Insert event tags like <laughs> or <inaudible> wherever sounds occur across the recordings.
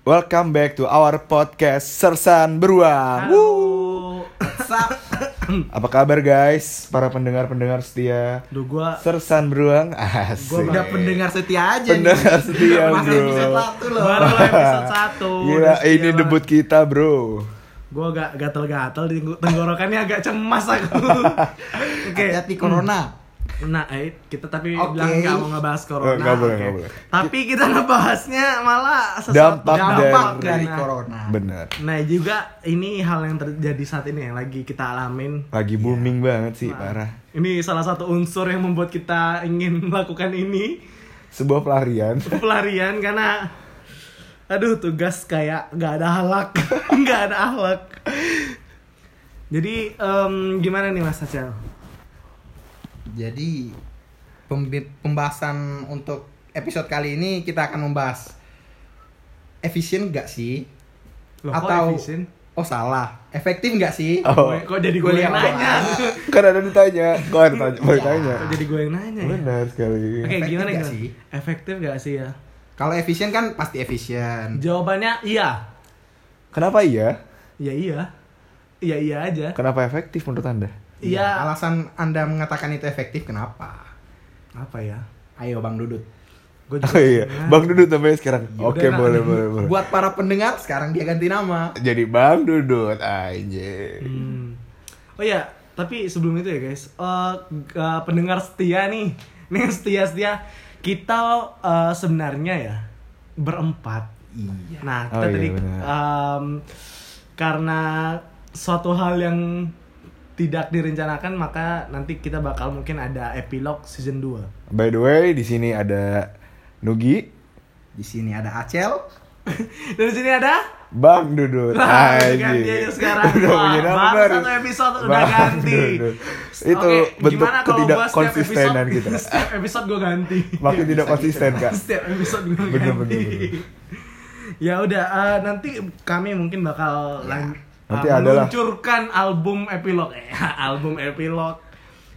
Welcome back to our podcast Sersan Beruang. Woo. Sap. <coughs> Apa kabar guys? Para pendengar-pendengar setia Duh gua Sersan Beruang. Asik. Gua Udah pendengar setia aja Pendengar nih. setia, Masih bro. episode satu loh. baru episode 1 Gila, ini debut kita, Bro. Gue agak gatel-gatel di tenggorokannya agak cemas aku <laughs> Oke Hati-hati corona. Nah eh, kita tapi Oke. bilang nggak mau ngebahas corona Eh, nggak boleh, nggak boleh. Tapi kita ngebahasnya malah sesuatu Dampak Dampak dari- dari Nah, corona. Bener. Nah juga ini hal yang terjadi saat ini yang lagi kita alamin Lagi booming banget sih, parah. Ini salah satu unsur yang membuat kita ingin <laughs> melakukan ini Sebuah pelarian. pelarian karena aduh tugas kayak nggak ada halak <laughs> nggak ada halak jadi em, gimana nih mas Acel Jadi pembahasan untuk episode kali ini kita akan membahas efisien nggak sih? Loh, kok Atau efisien? Oh salah, efektif nggak sih? Oh. Kok jadi gue yang nanya <laughs> kan ada ditanya. Kok ada tanya? Boleh tanya. kok jadi gue yang nanya ya Benar sekali. oke Efektif gimana gimana sih? efektif gak sih ya Kalau efisien kan pasti efisien. jawabannya iya Kenapa iya? ya iya iya iya aja Kenapa efektif menurut Anda? Iya Alasan Anda mengatakan itu efektif kenapa? apa ya Ayo Bang Dudut. gue <laughs> Oh iya, Bang Dudut namanya sekarang. Ya Oke, udah, boleh, nah. boleh, boleh. Buat para pendengar sekarang dia ganti nama. Jadi Bang Dudut aja. Hmm. Oh ya, tapi sebelum itu ya guys, eh, ke pendengar setia nih, <laughs> nih setia setia, kita eh, sebenarnya ya berempat. Iya. Nah kita Oh iya, tadi em, karena suatu hal yang tidak direncanakan maka nanti kita bakal mungkin ada epilog season 2 By the way, di sini ada Nugi, Di sini ada Acel. <laughs> Dari sini ada Bang Dudut Lah, aja. ganti aja sekarang. Udah Wah, punya nama baru baru. satu episode udah Bang ganti. Dudut. Itu Oke, bentuk ketidak konsistenan episode- kita. <laughs> Setiap episode gue ganti. Makin tidak konsisten, Kak. Setiap episode gue ganti. Bener, bener, bener. <laughs> ya udah, eh, nanti kami mungkin bakal lang- Nanti eh, adalah- meluncurkan album epilog, eh, <laughs> album epilog,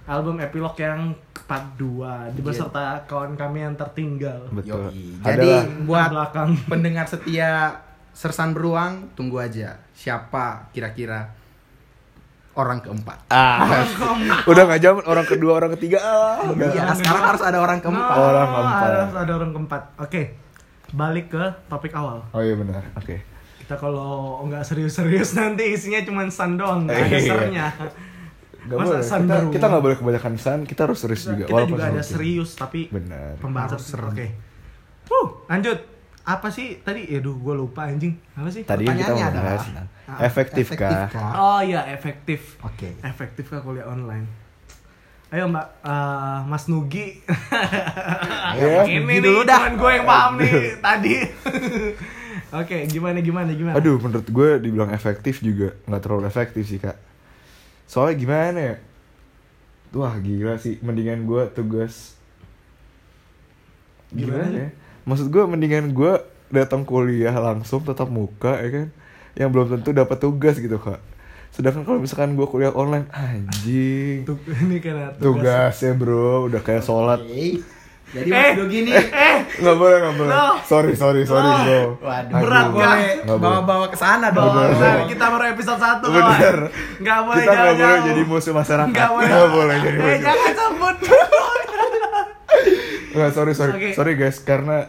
album epilog yang part 2 beserta kawan kami yang tertinggal. Betul. Yoi. Jadi Adalah buat belakang. <laughs> pendengar setia Sersan Beruang, tunggu aja siapa kira-kira orang keempat. ah, udah nggak zaman orang kedua, orang ketiga. Ah, udah. Iya, sekarang harus ada orang keempat. Oh, Orang keempat. Harus ada orang keempat. Oke, balik ke topik awal. Oh iya benar. Oke. Kita kalau nggak serius-serius <laughs> nanti isinya cuma san doang, nggak ada Iya. sernya. Gak Masa boleh. san Kita, baru? kita nggak boleh kebanyakan san. Kita harus serius juga. Kita walaupun juga ada serius. serius tapi Benar. pembahasan. Oke. Huh, lanjut. Apa sih tadi? Aduh, gue lupa anjing. Apa sih? Tadi kan kita membahas adalah, tentang efektif kah? Oh iya, efektif. Oke. Efektif kah kuliah online? Ayo Mbak, eh, Mas Nugi. Ya, <laughs> Ini Nugi nih, dulu dah. gue yang paham nih tadi. <laughs> Oke, gimana gimana gimana? Aduh, menurut gue dibilang efektif juga nggak terlalu efektif sih kak. Soalnya gimana ya? Wah gila sih, mendingan gue tugas. Gimana? Gimana ya? Maksud gue mendingan gue datang kuliah langsung tetap muka ya kan? Yang belum tentu dapat tugas gitu kak. Sedangkan kalau misalkan gue kuliah online, anjing. <laughs> Ini karena tugas. Tugasnya bro, udah kayak sholat. Oke. Jadi Eh, Dogi nih, Eh, Nggak boleh, nggak boleh. Loh. Sorry, sorry, sorry Loh. bro. waduh, Aduh. berat, Nggak boleh. bawa-bawa ke sana dong. Bener. nah, kita baru episode 1 Bener. Nggak boleh Kita nggak boleh jadi musuh masyarakat. Nggak boleh. Nggak boleh jadi Eh, musuh. jangan sebut. Nggak, sorry, sorry. Oke. Sorry guys, karena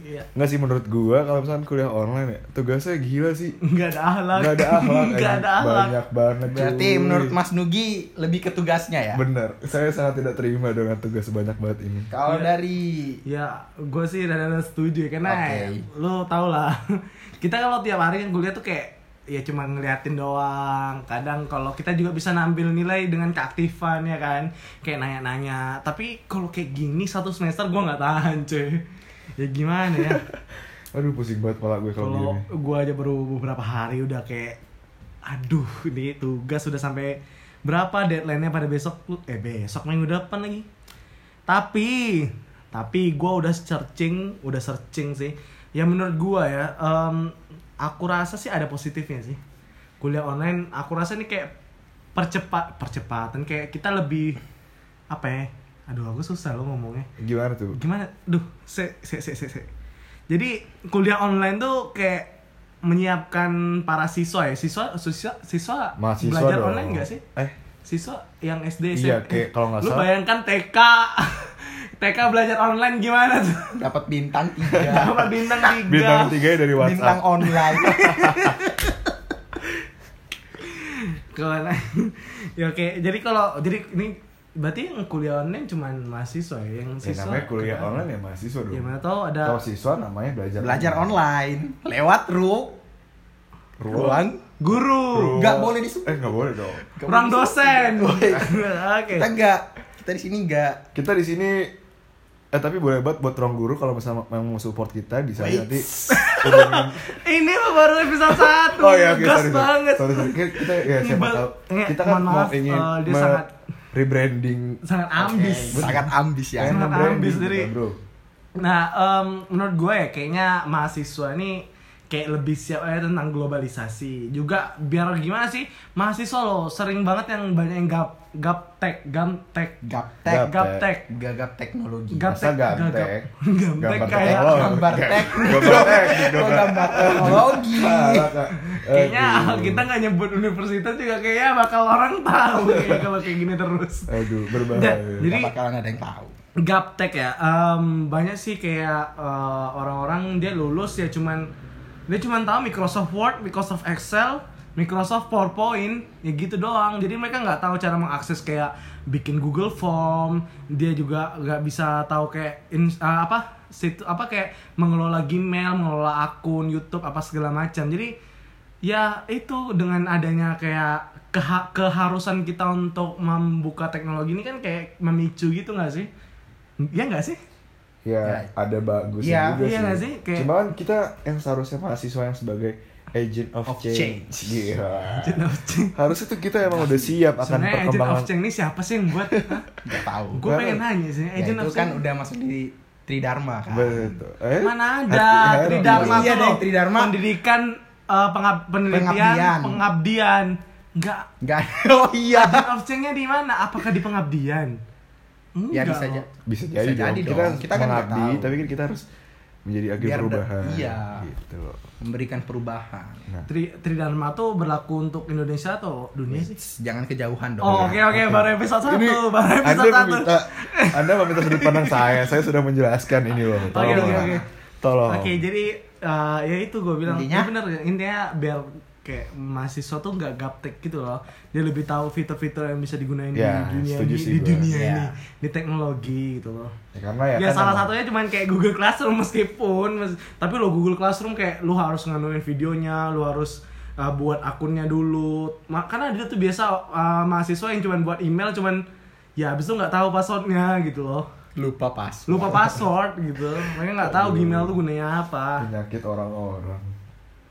Iya. nggak sih menurut gua kalau misalkan kuliah online ya, tugasnya gila sih. Nggak ada ahlak. Nggak ada akhlak. <laughs> Nggak anjing. ada ahlak. Banyak banget. Berarti cuy. menurut Mas Nugi lebih ke tugasnya ya? Bener, saya sangat tidak terima dengan tugas sebanyak banget ini. Kalau Iya. dari Ya, gue sih rada setuju ya karena Oke. lo tau lah. <laughs> Kita kalau tiap hari kan kuliah tuh kayak ya cuma ngeliatin doang. Kadang kalau kita juga bisa nambil nilai dengan keaktifan ya kan, kayak nanya-nanya. Tapi kalau kayak gini satu semester gue nggak tahan cuy. Ya gimana ya? <laughs> Aduh pusing banget kepala gue kalau Kalau gini. gue aja baru beberapa hari udah kayak, aduh ini tugas udah sampai berapa deadline-nya pada besok? Eh besok minggu depan lagi. Tapi, tapi gue udah searching, udah searching sih. Ya menurut gue ya, em, aku rasa sih ada positifnya sih. Kuliah online, aku rasa ini kayak percepat, percepatan kayak kita lebih apa ya? Aduh aku susah lo ngomongnya Gimana tuh? gimana duh se se se se, se. Jadi kuliah online tuh kayak menyiapkan para siswa ya. Siswa siswa siswa Mahasiswa belajar dong. online gak sih? Eh, Siswa yang SD Iya, SMP. kayak kalau nggak Lu salah- bayangkan TK <laughs> TK belajar online gimana tuh? Dapat bintang tiga. <laughs> Dapat bintang tiga. bintang tiga dari bintang WhatsApp. online. <laughs> Kalau ya oke, jadi kalau jadi ini berarti yang kuliah online cuman mahasiswa ya, yang Ya, siswa. namanya kuliah online ya mahasiswa dong. Ya mana tahu ada Kalau siswa namanya belajar Belajar online lewat ru ruang guru, Ruang- Nggak boleh disebut. Eh nggak boleh dong. kurang dosen. <laughs> Oke. kita enggak kita di sini enggak Kita di sini eh tapi boleh banget buat ruang guru kalau misalnya mau support kita bisa Wait. nanti <laughs> hubungin Ini mah baru episode 1. Oh ya, oke, gas sorry, sorry. banget. Sorry, sorry. Kita, ya siapa tahu. Kita kan mau maaf, ingin eh, dia sangat- rebranding Sangat ambis. sangat ambis ya Sangat ambis dari- bro. Nah, em, menurut gue ya kayaknya mahasiswa ini kayak lebih siap aja tentang globalisasi. Juga biar gimana sih mahasiswa lo sering banget yang banyak yang gap gaptek, gamtek, gaptek Gap- gaptek, gagap teknologi. Gaptek, gaptek? gaptek Gambar <laughs> kayak gambar tek Gambar <laughs> teknologi? <laughs> Kayaknya kita nggak nyebut universitas juga kayaknya bakal orang tahu kayak kalau kayak gini terus. Aduh, berbahaya. Dan- jadi- Nggak bakalan ada yang tahu. Gaptek ya, em, banyak sih kayak eh, orang-orang dia lulus ya cuman dia cuman tahu Microsoft Word, Microsoft Excel, Microsoft PowerPoint, ya gitu doang. Jadi mereka nggak tahu cara mengakses kayak bikin Google Form, dia juga nggak bisa tahu kayak in, eh, apa situ apa kayak mengelola Gmail, mengelola akun YouTube apa segala macam. Jadi ya itu dengan adanya kayak keha- keharusan kita untuk membuka teknologi ini kan kayak memicu gitu nggak sih? Iya nggak sih? Ya, Ya. ada bagusnya Iya, juga iya sih. sih? Kayak- Cuma kan kita yang seharusnya mahasiswa yang sebagai agent of, Of change. change. Iya. Agent of change. Harusnya tuh kita emang udah siap akan Sebenarnya agent perkembangan. of change ini siapa sih yang buat? <laughs> nggak tahu Gue pengen nanya sih, ya, agent itu of kan change. udah masuk di Tridharma kan Betul. Eh? Mana ada Hati- Tridharma Iya tuh. Tridharma. pendidikan eh, pengab- penelitian Pengabdian. pengabdian. Enggak. nggak <laughs> oh iya Agent of change-nya di mana? Apakah di pengabdian? Ya bisa aja. Bisa jadi, Bisa jadi dong. dong. Kita, Kita kan nggak mengabdi, tahu. tapi kan kita harus menjadi agen Biar perubahan. iya. Gitu loh. memberikan perubahan Nah, Tri Tridharma tuh berlaku untuk Indonesia atau dunia sih? jangan kejauhan dong Oh, oke oke baru episode satu, ini baru Anda episode satu. meminta, Anda meminta sudut pandang saya. Saya sudah menjelaskan ini loh. Oke Tolong oke lah. oke. Tolong. Oke jadi eh, ya itu gue bilang Intinya? ya bener intinya biar kayak mahasiswa tuh nggak gaptek gitu loh dia lebih tahu fitur-fitur yang bisa digunain Ya, di dunia setuju di, sih di gua. dunia Ya. ini di teknologi gitu loh Ya, karena ya, ya, kan salah emang- satunya cuman kayak Google Classroom <laughs> meskipun mes- tapi lo Google Classroom kayak lu harus nganuin videonya lu harus uh, buat akunnya dulu Ma- karena dia tuh biasa uh, mahasiswa yang cuman buat email cuman ya abis itu nggak tahu passwordnya gitu loh lupa pas lupa password gitu mereka nggak tahu Aduh. Gmail tuh gunanya apa penyakit orang-orang.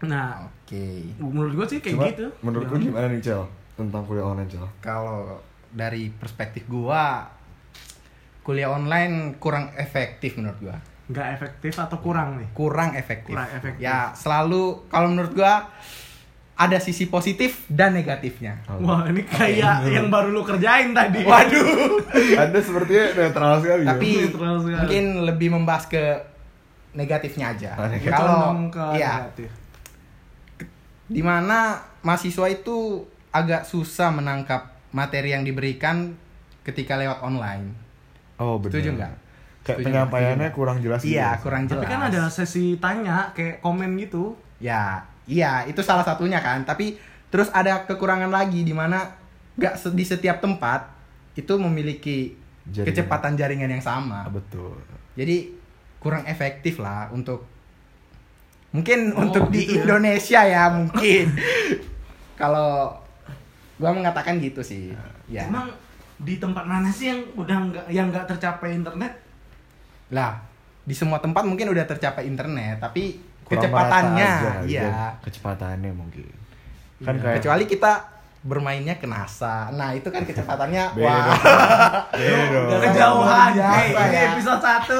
Nah oke menurut gue sih kayak Cuma, gitu menurut lu gimana nih, Cel? Tentang kuliah online, Cel? kalau dari perspektif gua kuliah online kurang efektif menurut gua nggak efektif atau kurang nih kurang efektif. Kurang efektif. Ya, selalu kalau menurut gua ada sisi positif dan negatifnya. wah ini kayak yang baru lu kerjain tadi Waduh. Anda sepertinya netral sekali Tapi ya? Netral sekali. mungkin lebih membahas ke negatifnya aja. Ah. Kalau ke iya, negatif. Di mana mahasiswa itu agak susah menangkap materi yang diberikan ketika lewat online. Oh, benar. Setuju nggak? Kayak Setuju penyampaiannya nggak? kurang jelas gitu Iya, ya? kurang jelas. tapi kan ada sesi tanya kayak komen gitu Ya, iya itu salah satunya kan. Tapi terus ada kekurangan lagi di mana nggak se- di setiap tempat itu memiliki Jaringan. kecepatan jaringan yang sama. Ah, betul. Jadi kurang efektif lah untuk mungkin Oh, untuk di ya? Indonesia ya <laughs> mungkin. Kalau gua mengatakan gitu sih. Ya. emang di tempat mana sih yang udah nggak yang nggak tercapai internet Lah, di semua tempat mungkin udah tercapai internet, tapi Kurang kecepatannya aja, iya. gitu. Kecepatannya mungkin. Kan Iya. kayak Kecuali kita bermainnya ke NASA. Nah, itu kan kecepatannya <laughs> Beda wah. Beda kejauhan ini ya. episode satu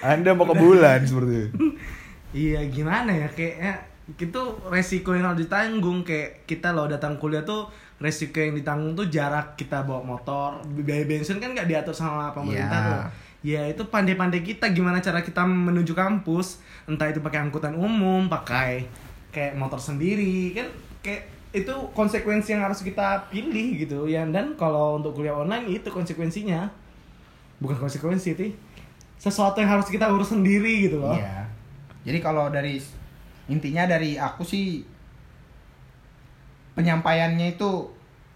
Anda mau ke bulan seperti itu. <laughs> iya gimana ya kayaknya itu resiko yang harus ditanggung. Kayak kita loh datang kuliah tuh resiko yang ditanggung tuh jarak kita bawa motor biaya bensin kan nggak diatur sama pemerintah Iya. tuh. Ya itu pandai-pandai kita gimana cara kita menuju kampus. Entah itu pakai angkutan umum pakai kayak motor sendiri kan kayak itu konsekuensi yang harus kita pilih gitu ya. Dan kalau untuk kuliah online itu konsekuensinya. Bukan konsekuensi itu sesuatu yang harus kita urus sendiri gitu loh. Iya. Jadi kalau dari intinya dari aku sih penyampaiannya itu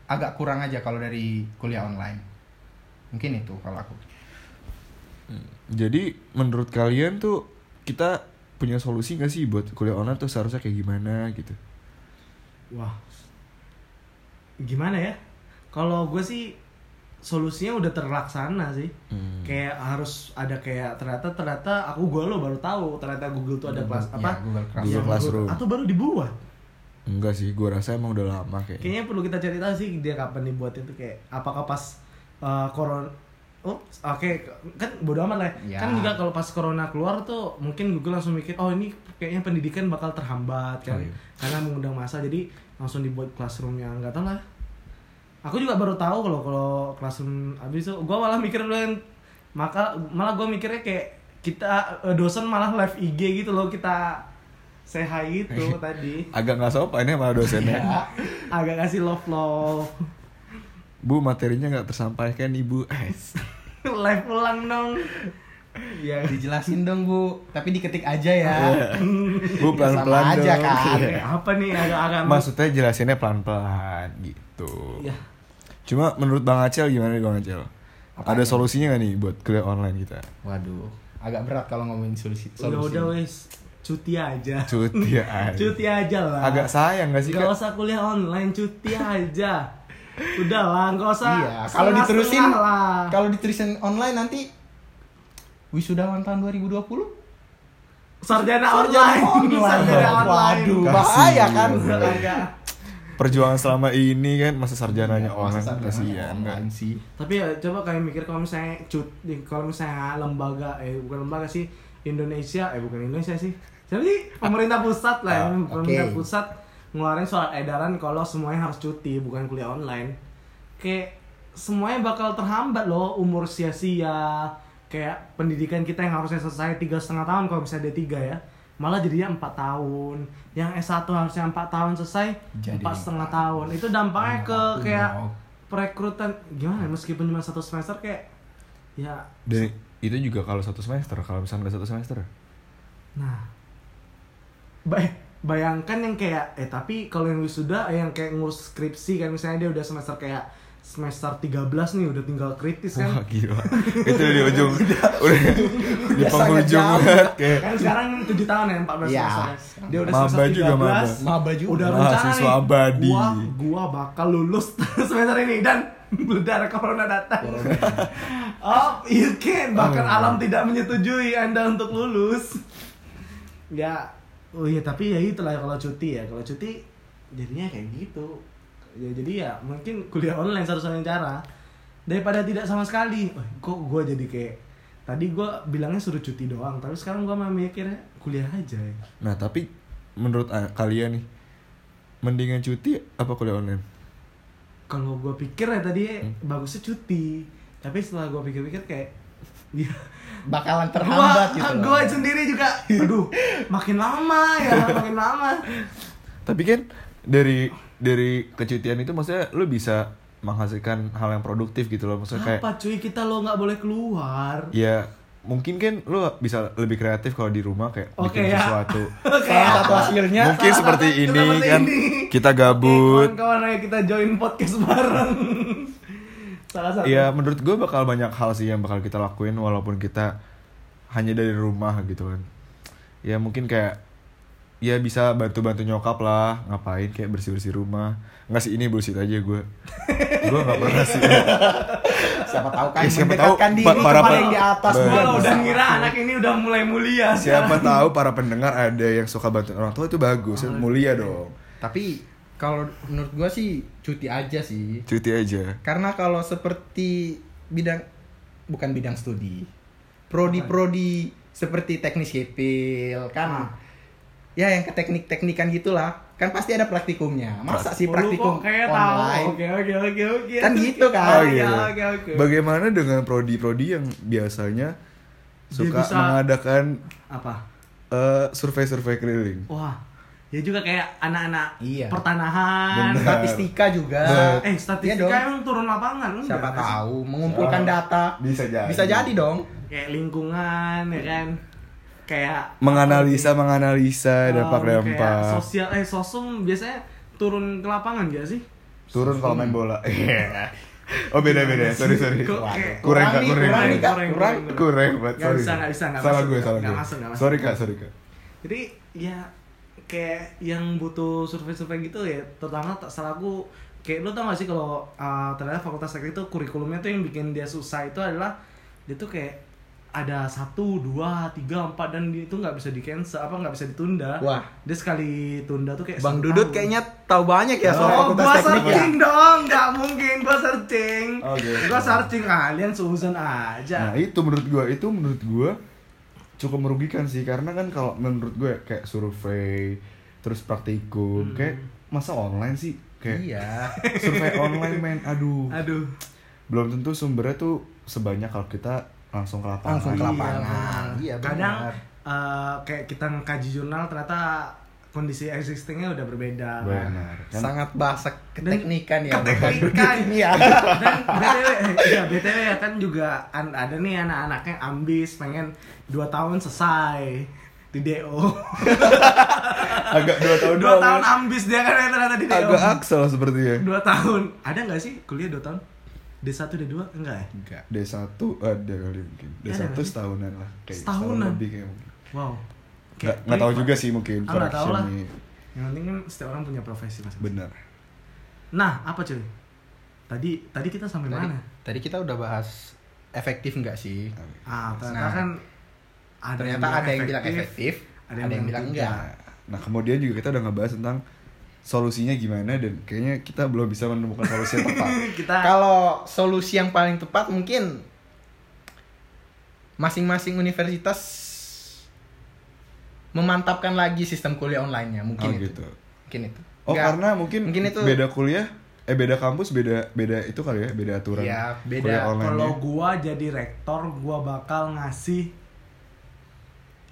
agak kurang aja kalau dari kuliah online. Mungkin itu kalau aku. Jadi menurut kalian tuh kita punya solusi gak sih buat kuliah online tuh seharusnya kayak gimana gitu? Wah, gimana ya? Kalau gue sih solusinya udah terlaksana sih. Hmm. Kayak harus ada kayak ternyata ternyata aku gue lo baru tahu ternyata Google tuh ada Google- kelas ya, apa? Google Classroom. Google Classroom. Atau baru dibuat. Enggak sih, gue rasa emang udah lama kayak. Kayaknya perlu kita cari tahu sih dia kapan dibuat itu kayak apakah pas uh, corona Oh, oke kan bodo amat lah. Ya. Kan juga kalau pas corona keluar tuh mungkin Google langsung mikir, oh ini kayaknya pendidikan bakal terhambat kan, Oh, iya. karena mengundang masa jadi langsung dibuat classroom yang nggak tahu lah. Aku juga baru tahu kalau kalau classroom abis itu, gue malah mikir dulu yang maka malah gue mikirnya kayak kita eh, dosen malah live IG gitu loh kita say hi gitu <laughs> tadi Agak nggak sopan ya sama dosennya. Ya. agak kasih love love Bu materinya nggak tersampaikan ibu. Eh, <laughs> live ulang dong ya Dijelasin dong bu, tapi diketik aja ya. Bu pelan pelan aja dong. kan. Iya. apa nih agak-agak Maksudnya jelasinnya pelan pelan gitu. ya Cuma menurut Bang Acel gimana nih Bang Acel? Apanya? Ada solusinya gak nih buat kuliah online kita? Waduh, agak berat kalau ngomongin solusi. udah solusi. udah wes cuti aja Cuti <laughs> aja. cuti aja lah Agak sayang gak sih Gak kak? usah kuliah online cuti aja <laughs> udah lah nggak usah Iya, kalau diterusin lah kalau diterusin online nanti wisudawan tahun 2020 sarjana Sarjana online online. sarjana online Waduh, bahaya kan. Udah agak Perjuangan selama ini kan masa sarjananya Iya, masa sarjana kasihan kan. sih. tapi ya coba kalian mikir kalau misalnya cut kalau misalnya lembaga eh bukan lembaga sih Indonesia eh bukan Indonesia sih jadi pemerintah pusat lah ya Ah, pemerintah oke. pusat ngeluarin surat edaran kalau semuanya harus cuti bukan kuliah online kayak semuanya bakal terhambat loh umur sia-sia kayak pendidikan kita yang harusnya selesai tiga setengah tahun kalau misalnya D3 ya malah jadinya empat tahun yang S1 harusnya empat tahun selesai empat setengah tahun itu dampaknya ke kayak dong. perekrutan gimana ya, meskipun cuma satu semester kayak ya Dan itu juga kalau satu semester, kalau misalnya nggak satu semester. nah bay bayangkan yang kayak eh tapi kalau yang wisuda yang kayak ngurus skripsi kan misalnya dia udah semester kayak semester 13 nih udah tinggal kritis kan Wah gila. <laughs> itu di ujung. udah di Udah sangat penghujung banget kayak. kan sekarang 7 tahun ya 14 Iya. semester dia udah Maba semester 13 juga, maba. Maba juga. udah rencana nih abadi. gua gua bakal lulus <laughs> semester ini dan benar corona datang <laughs> oh you can bahkan Oh. alam tidak menyetujui anda untuk lulus ya oh iya tapi ya itulah kalau cuti ya kalau cuti jadinya kayak gitu ya jadi ya mungkin kuliah online satu-satunya cara daripada tidak sama sekali Wah, kok gue jadi kayak tadi gue bilangnya suruh cuti doang tapi sekarang gue malah mikirnya kuliah aja ya Nah tapi menurut ah, kalian nih, mendingan cuti apa kuliah online? kalau gue pikir ya tadi Hmm. bagusnya cuti tapi setelah gue pikir-pikir kayak <laughs> ya Bakalan terhambat gua, gitu. loh. gua sendiri juga <laughs> aduh makin lama ya makin lama Tapi kan dari dari kecutian itu maksudnya lu bisa menghasilkan hal yang produktif gitu loh. Maksudnya kayak apa cuy kita lo nggak boleh keluar ya mungkin kan lu bisa lebih kreatif kalau di rumah kayak Oke bikin ya. sesuatu. <laughs> Salah satu hasilnya Mungkin seperti ini Seperti kan ini. kita gabut. kawan-kawan ayo kita join podcast bareng <laughs> salah satu Ya menurut gue bakal banyak hal sih yang bakal kita lakuin walaupun kita hanya dari rumah gitu kan. Ya mungkin kayak ya bisa bantu-bantu nyokap lah ngapain kayak bersih-bersih rumah. Nggak sih ini bullshit aja gue. gue nggak pernah sih. siapa tahu kan Ya, siapa mendekatkan tahu, diri pa- para kepada yang di atas juga udah ngira anak ini udah mulai mulia Siapa tahu para pendengar ada yang suka bantu orang tua itu bagus, mulia dong. tapi kalau menurut gua sih cuti aja sih Cuti aja. karena kalau seperti bidang bukan bidang studi prodi-prodi seperti teknik sipil kan ya yang ke teknik-teknikan gitulah. Kan pasti ada praktikumnya. Masa sih Oh, praktikum kok kayak tahu. online? Oke oke oke oke. Kan gitu kan. Oh, iya. oke oke. Bagaimana dengan prodi-prodi yang biasanya suka bisa- mengadakan Apa? eh, survei-survei keliling? Wah. Ya juga kayak anak-anak Iya. pertanahan. Bener. Statistika juga. Bet. Eh, Iya statistika dong. emang turun lapangan enggak Siapa sih? tahu mengumpulkan Siapa? data. Bisa jadi. Bisa jadi dong. Kayak lingkungan ya kan. Kayak Menganalisa, menganalisa dampak Oh, kayak dampak. sosial eh sosum biasanya turun ke lapangan gak sih? Turun kalau main bola. <laughs> oh beda beda. Sorry sorry. Kayak- Kurang kurang. kurang. Kurang, Kurang. kurang. Kurang banget. Nggak Sorry. bisa, nggak bisa, nggak Salah masuk, gue, salah nggak gue. masuk, nggak masuk. Sorry kak, sorry kak. Jadi ya kayak yang butuh survei-survei gitu ya terutama tak salah aku kayak lu tau gak sih kalau uh, ternyata fakultas teknik itu kurikulumnya tuh yang bikin dia susah itu adalah dia tuh kayak ada satu dua tiga empat dan itu nggak bisa di cancel apa nggak bisa ditunda Wah. dia sekali tunda tuh kayak Bang Dudut tahun. kayaknya tahu banyak ya soal Oh, fakultas gua teknik ya. searching dong, nggak mungkin gua searching. Oh, gitu. Gua searching kalian suzon aja. Nah itu menurut gue, itu menurut gue cukup merugikan sih karena kan kalau menurut gue kayak survei terus praktikum Hmm. kayak masa online sih kayak Iya. <laughs> survei online men aduh Aduh. belum tentu sumbernya tuh sebanyak kalau kita langsung ke lapangan Langsung ke Iya, lapangan. benar. Iya, Kadang eh, kayak kita ngekaji jurnal ternyata kondisi existingnya udah berbeda. benar kan Sangat bahasa Dan- keteknikan ya. Keteknikan. <laughs> Ya. Dan btw, ya btw ya kan juga ada nih anak-anaknya ambis pengen 2 tahun selesai di DO. <laughs> agak dua tahun Dua doang, tahun ya. ambis dia kan ternyata di DO. agak aksel sepertinya Dua tahun. Ada nggak sih kuliah dua tahun? D1, D2? Enggak ya? Enggak. D1 ada kali mungkin Ya, D1 ada setahunan lah kayak Setahunan? setahun lebih kayak mungkin Wow. nggak nggak tahu juga sih mungkin Ah, nggak tahu lah. nih. Yang penting kan setiap orang punya profesi mas. benar Nah, apa cuy? Tadi tadi kita sampai Tadi, mana? tadi kita udah bahas efektif nggak sih? Ah, ternyata Nah, kan ada Ternyata ada yang bilang efektif, ada ada yang yang, bilang enggak. Nah, kemudian juga kita udah ngebahas tentang solusinya gimana dan kayaknya kita belum bisa menemukan solusi yang tepat. <laughs> kita Kalau solusi yang paling tepat mungkin masing-masing universitas memantapkan lagi sistem kuliah online-nya mungkin Oh, itu. gitu. Mungkin itu. Oh, Enggak. karena mungkin, mungkin itu beda kuliah, eh beda kampus, beda beda itu kali ya, beda aturan. Iya, beda. kuliah online kalau gua jadi rektor, gua bakal ngasih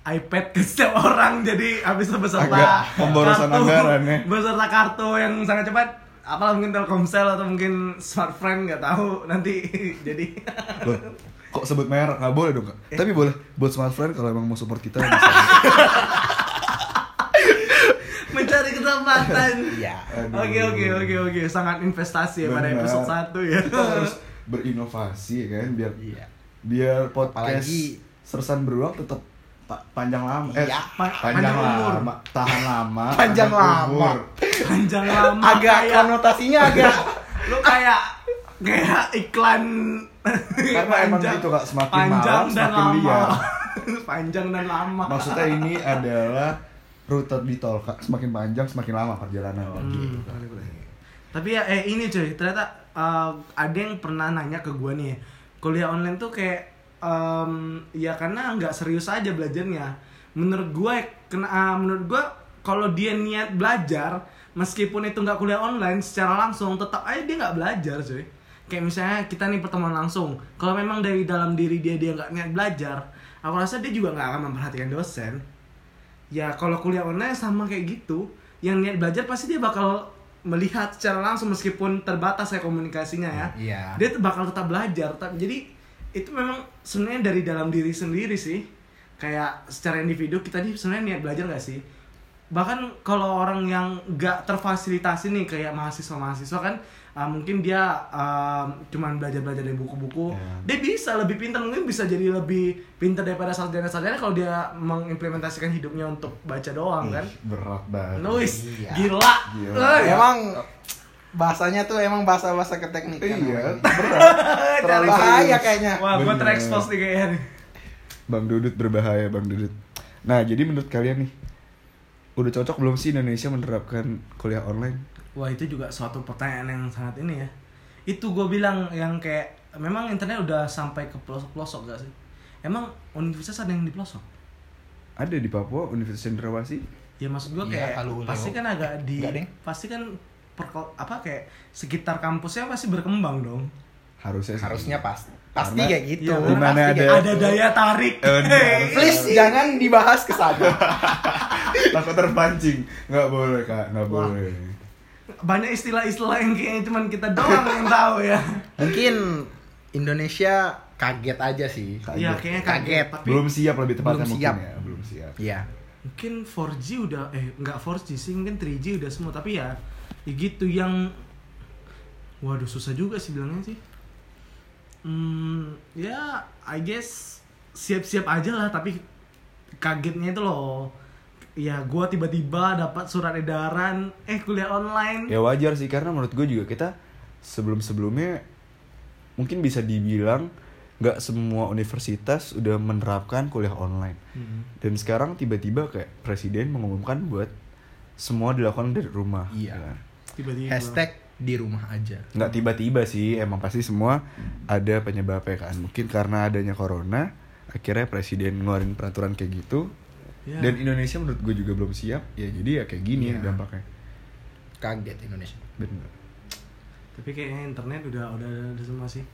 iPad ke setiap orang jadi habis itu beserta Agak pemborosan anggaran ya. beserta kartu yang sangat cepat apalah mungkin Telkomsel atau mungkin Smartfriend nggak tahu nanti <laughs> jadi Loh, kok sebut merek nggak boleh dong kak? Eh. Tapi boleh buat smartphone kalau emang mau support kita bisa. <laughs> mencari kesempatan Iya. <laughs> Aduh. oke oke oke oke sangat investasi ya pada episode satu ya kita harus berinovasi ya kan biar Iya. biar podcast Apalagi- sersan beruang tetap pa- panjang lama eh Iya. Pa- panjang, panjang umur. lama tahan lama <laughs> Panjang panjang lama. umur. panjang lama Agak kayak konotasinya agak <laughs> lu kayak kayak iklan Karena emang gitu, Kak. Semakin panjang malam, dan semakin lama liar. <laughs> panjang dan lama maksudnya ini adalah rute di tol kak semakin panjang semakin lama perjalanan Hmm, gitu. boleh, boleh. Tapi ya eh ini cuy, ternyata uh, ada yang pernah nanya ke gue nih, kuliah online tuh kayak em, ya karena nggak serius aja belajarnya. Menurut gue, kena uh, menurut gue kalau dia niat belajar, meskipun itu nggak kuliah online secara langsung, tetap aja dia nggak belajar cuy. Kayak misalnya kita nih pertemuan langsung, kalau memang dari dalam diri dia dia nggak niat belajar, aku rasa dia juga nggak akan memperhatikan dosen ya kalau kuliah online sama kayak gitu yang niat belajar pasti dia bakal melihat secara langsung meskipun terbatas ya komunikasinya ya Iya. dia bakal tetap belajar Tetap- jadi itu memang sebenarnya dari dalam diri sendiri sih. Kayak secara individu kita nih sebenarnya niat belajar gak sih? Bahkan kalau orang yang gak terfasilitasi nih kayak mahasiswa-mahasiswa kan uh, mungkin dia um, cuman belajar-belajar dari buku-buku Ya. dia bisa lebih pintar mungkin bisa jadi lebih pintar daripada sarjana-sarjana kalau dia mengimplementasikan hidupnya untuk baca doang kan? Ih, berat banget. Nuis Iya. gila, Gila. Eh, Emang bahasanya tuh emang bahasa-bahasa keteknikan. iya namanya. berat <laughs> Cari Bahaya kayaknya. wah gue terekspos nih kayaknya nih bang dudut berbahaya bang dudut nah jadi menurut kalian nih udah cocok belum sih Indonesia menerapkan kuliah online Wah itu juga suatu pertanyaan yang sangat ini ya. Itu gue bilang yang kayak memang internet udah sampai ke pelosok-pelosok gak sih? Emang universitas ada yang di pelosok? ada di Papua Universitas Cendrawasih Ya maksud gua Iya, kayak Leo. pasti kan agak di pasti kan perko- apa kayak sekitar kampusnya pasti berkembang dong. harusnya sih. Harusnya pas. Pasti Karena- kayak gitu. Iya, Di mana Pasti ada- kayak Ada daya tarik. Eh. Please jangan dibahas ke sana. <laughs> takut terpancing nggak boleh kak nggak Wah. boleh Banyak istilah-istilah yang kayaknya cuman kita doang yang tahu ya. Mungkin Indonesia kaget aja sih. Iya, kayaknya kaget. Kaget. Tapi belum siap lebih tepatnya Belum mungkin siap. ya belum siap Iya. mungkin 4G udah eh nggak 4G sih, mungkin 3G udah semua, tapi ya ya gitu yang waduh susah juga sih bilangnya sih. Hmm, ya I guess siap-siap aja lah, tapi kagetnya itu loh. Ya gua tiba-tiba dapat surat edaran eh kuliah online. ya wajar sih karena menurut gue juga kita sebelum sebelumnya mungkin bisa dibilang nggak semua universitas udah menerapkan kuliah online Hmm. dan sekarang tiba-tiba kayak presiden mengumumkan buat semua dilakukan dari rumah Iya. ya. Tiba-tiba. Hashtag di rumah aja. nggak tiba-tiba sih emang pasti semua ada penyebabnya kan mungkin karena adanya corona akhirnya presiden ngeluarin peraturan kayak gitu Ya. dan Indonesia menurut gue juga belum siap ya jadi ya kayak gini Iya. dampaknya Kaget Indonesia. bener tapi kayaknya internet udah udah udah semua sih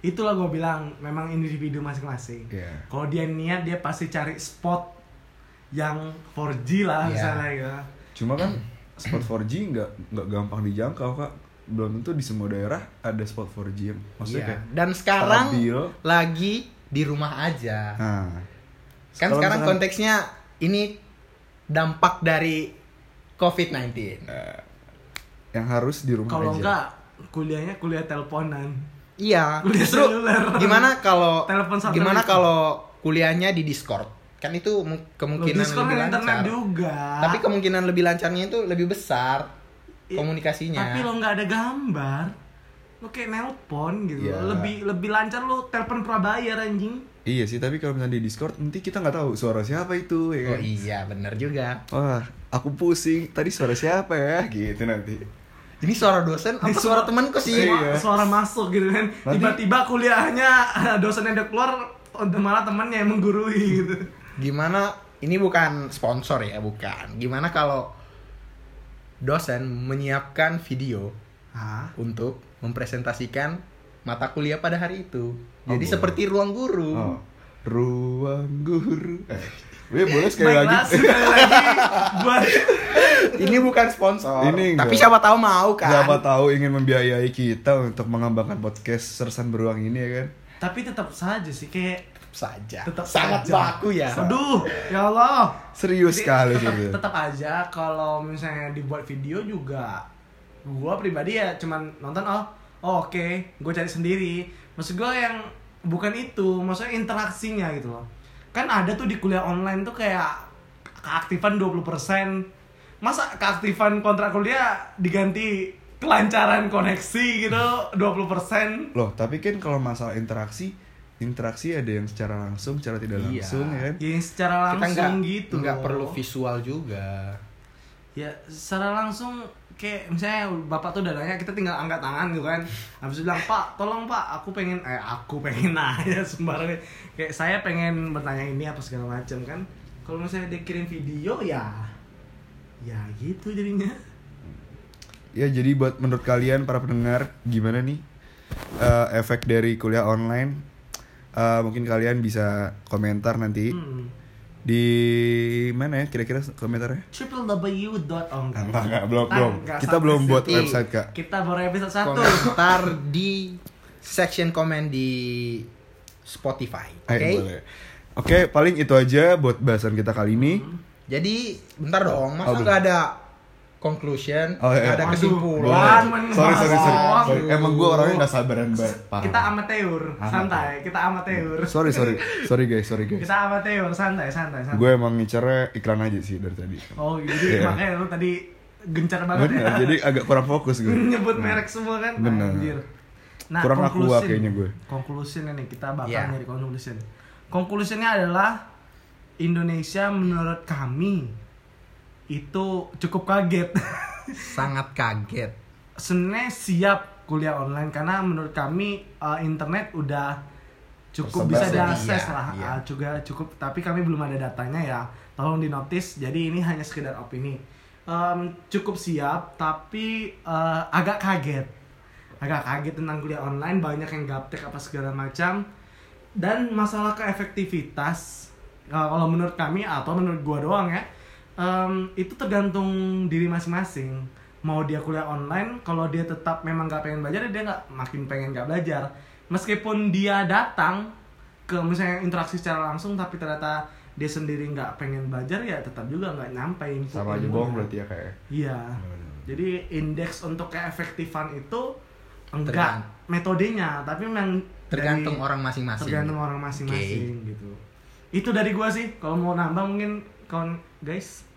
itulah gue bilang memang individu masing-masing Iya. kalau dia niat dia pasti cari spot yang 4G lah Iya. misalnya ya cuma kan spot 4G nggak nggak gampang dijangkau kak belum tentu di semua daerah ada spot 4G yang maksudnya Iya. kayak Dan sekarang stabil. lagi di rumah aja. nah Kan kalau sekarang misalkan- konteksnya ini dampak dari COVID-19. eh, yang harus di rumah kalau aja enggak kuliahnya kuliah teleponan Iya. Kuliah Justru seluler. gimana kalau gimana kalau kuliahnya di Discord? Kan itu kemungkinan Discord lebih kan internet lancar. juga Tapi kemungkinan lebih lancarnya itu lebih besar I- komunikasinya. tapi lo nggak ada gambar lo kayak nelpon gitu Iya. lebih lebih lancar lo telepon prabayar anjing iya sih tapi kalau misalnya di Discord nanti kita nggak tahu suara siapa itu ya Oh kan iya, bener juga. wah aku pusing tadi suara siapa ya <laughs> gitu nanti Ini suara dosen apa Ini suara temanku sih? Suara, Iya. suara masuk gitu kan. Tiba-tiba kuliahnya <laughs> dosennya udah keluar malah temannya yang menggurui gitu. Gimana ini bukan sponsor ya, bukan. Gimana kalau dosen menyiapkan video Hah? untuk mempresentasikan mata kuliah pada hari itu. Oh, Jadi boleh. seperti ruang guru. oh ruang guru eh Weh, boleh sekali lagi sekali lagi <laughs> buat Ini bukan sponsor. Ini enggak. Tapi siapa tahu mau kan? siapa tahu ingin membiayai kita untuk mengembangkan podcast sersan beruang ini ya kan tapi tetap saja sih kayak Tetap saja. tetap Sangat saja. baku ya. Aduh, ya Allah. serius Jadi, sekali tetap, gitu. tetap aja kalau misalnya dibuat video juga gua pribadi ya cuman nonton oh, oh oke gue cari sendiri maksud gua yang bukan itu maksudnya interaksinya gitu loh kan ada tuh di kuliah online tuh kayak keaktifan 20% masa keaktifan kontrak kuliah diganti kelancaran koneksi gitu 20% Loh, tapi kan kalau masalah interaksi, interaksi ada yang secara langsung, secara tidak Iya. langsung ya kan? yang secara Kita langsung nggak gitu nggak perlu visual juga. ya secara langsung kayak misalnya bapak tuh udah nanya kita tinggal angkat tangan gitu kan habis itu bilang pak tolong pak aku pengen eh aku pengen <laughs> nanya sembarang kayak saya pengen bertanya ini apa segala macam kan kalau misalnya dia kirim video ya ya gitu jadinya Ya jadi buat menurut kalian para pendengar gimana nih eh, efek dari kuliah online? Eh, mungkin kalian bisa komentar nanti hmm. di mana ya kira-kira komentarnya? triple w dot oh, enggak. Enggak, belum, Ah, belum. Kita belum buat situ. website, Kak. kita baru episode satu Komentar di section komen di Spotify. Oke. Ayo, boleh. Oke, paling itu aja buat bahasan kita kali ini. Jadi bentar dong, masa Oh, nggak ada conclusion, Oh, iya. ada kesimpulan. Sorry, sorry, sorry, sorry. Emang gue orangnya gak sabaran banget. parah. kita amateur santai kita amateur Sorry, sorry. Sorry guys, sorry guys. kita amateur santai santai santai Gue emang ngincernya iklan aja sih dari tadi. Oh jadi Iya. makanya lu tadi gencar banget Bener, ya jadi agak kurang fokus gue. nyebut merek semua kan Bener. Anjir. Nah, Kurang conclusion. kayaknya gue. Conclusion nih kita bakal Iya. nyari conclusion. Conclusionnya adalah Indonesia menurut kami itu cukup kaget. <laughs> Sangat kaget. Sebenarnya siap kuliah online karena menurut kami uh, internet udah cukup Tersebar bisa diakses Iya, lah iya. uh, juga cukup. Tapi kami belum ada datanya ya. Tolong di notice jadi ini hanya sekedar opini. Em, cukup siap tapi eh, agak kaget. Agak kaget tentang kuliah online. Banyak yang gaptek apa segala macam. Dan masalah keefektivitas eh, kalau menurut kami atau menurut gua doang ya em, itu tergantung diri masing-masing mau dia kuliah online kalau dia tetap memang nggak pengen belajar dia nggak makin pengen nggak belajar meskipun dia datang ke misalnya interaksi secara langsung tapi ternyata dia sendiri nggak pengen belajar ya tetap juga nggak nyampe info sama aja bohong berarti ya kayak Iya. Jadi indeks untuk keefektifan itu enggak Tergant- metodenya, tapi memang Tergantung dari- orang masing-masing. Tergantung orang masing-masing gitu. Itu dari gua sih. Kalau mau nambah mungkin kawan guys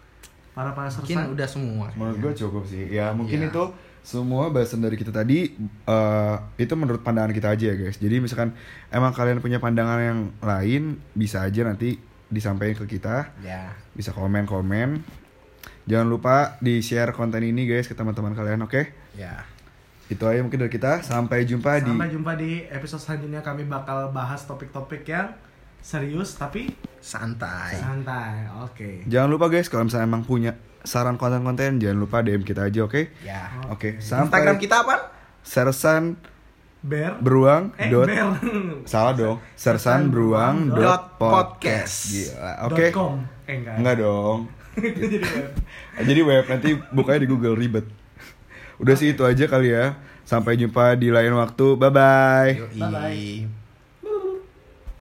para para Mungkin sersan. udah semua. menurut gue cukup sih ya mungkin Iya. itu semua bahasan dari kita tadi eh, itu menurut pandangan kita aja ya guys jadi misalkan emang kalian punya pandangan yang lain bisa aja nanti disampaikan ke kita Ya. bisa komen komen jangan lupa di share konten ini guys ke teman-teman kalian oke Ya. itu aja mungkin dari kita sampai jumpa di Sampai jumpa di episode selanjutnya kami bakal bahas topik-topik yang serius tapi Santai. santai. Oke. jangan lupa guys kalau misalnya emang punya saran konten-konten jangan lupa DM kita aja oke Ya. oke Instagram sampai kita apa? sersan Bear. beruang eh, dot bear. salah dong sersan beruang Dot dot podcast. gila oke com. Eh enggak. enggak dong Itu <laughs> jadi web. <laughs> jadi web nanti bukanya di Google ribet udah sih itu aja kali ya sampai jumpa di lain waktu bye bye Yoi. Bye-bye.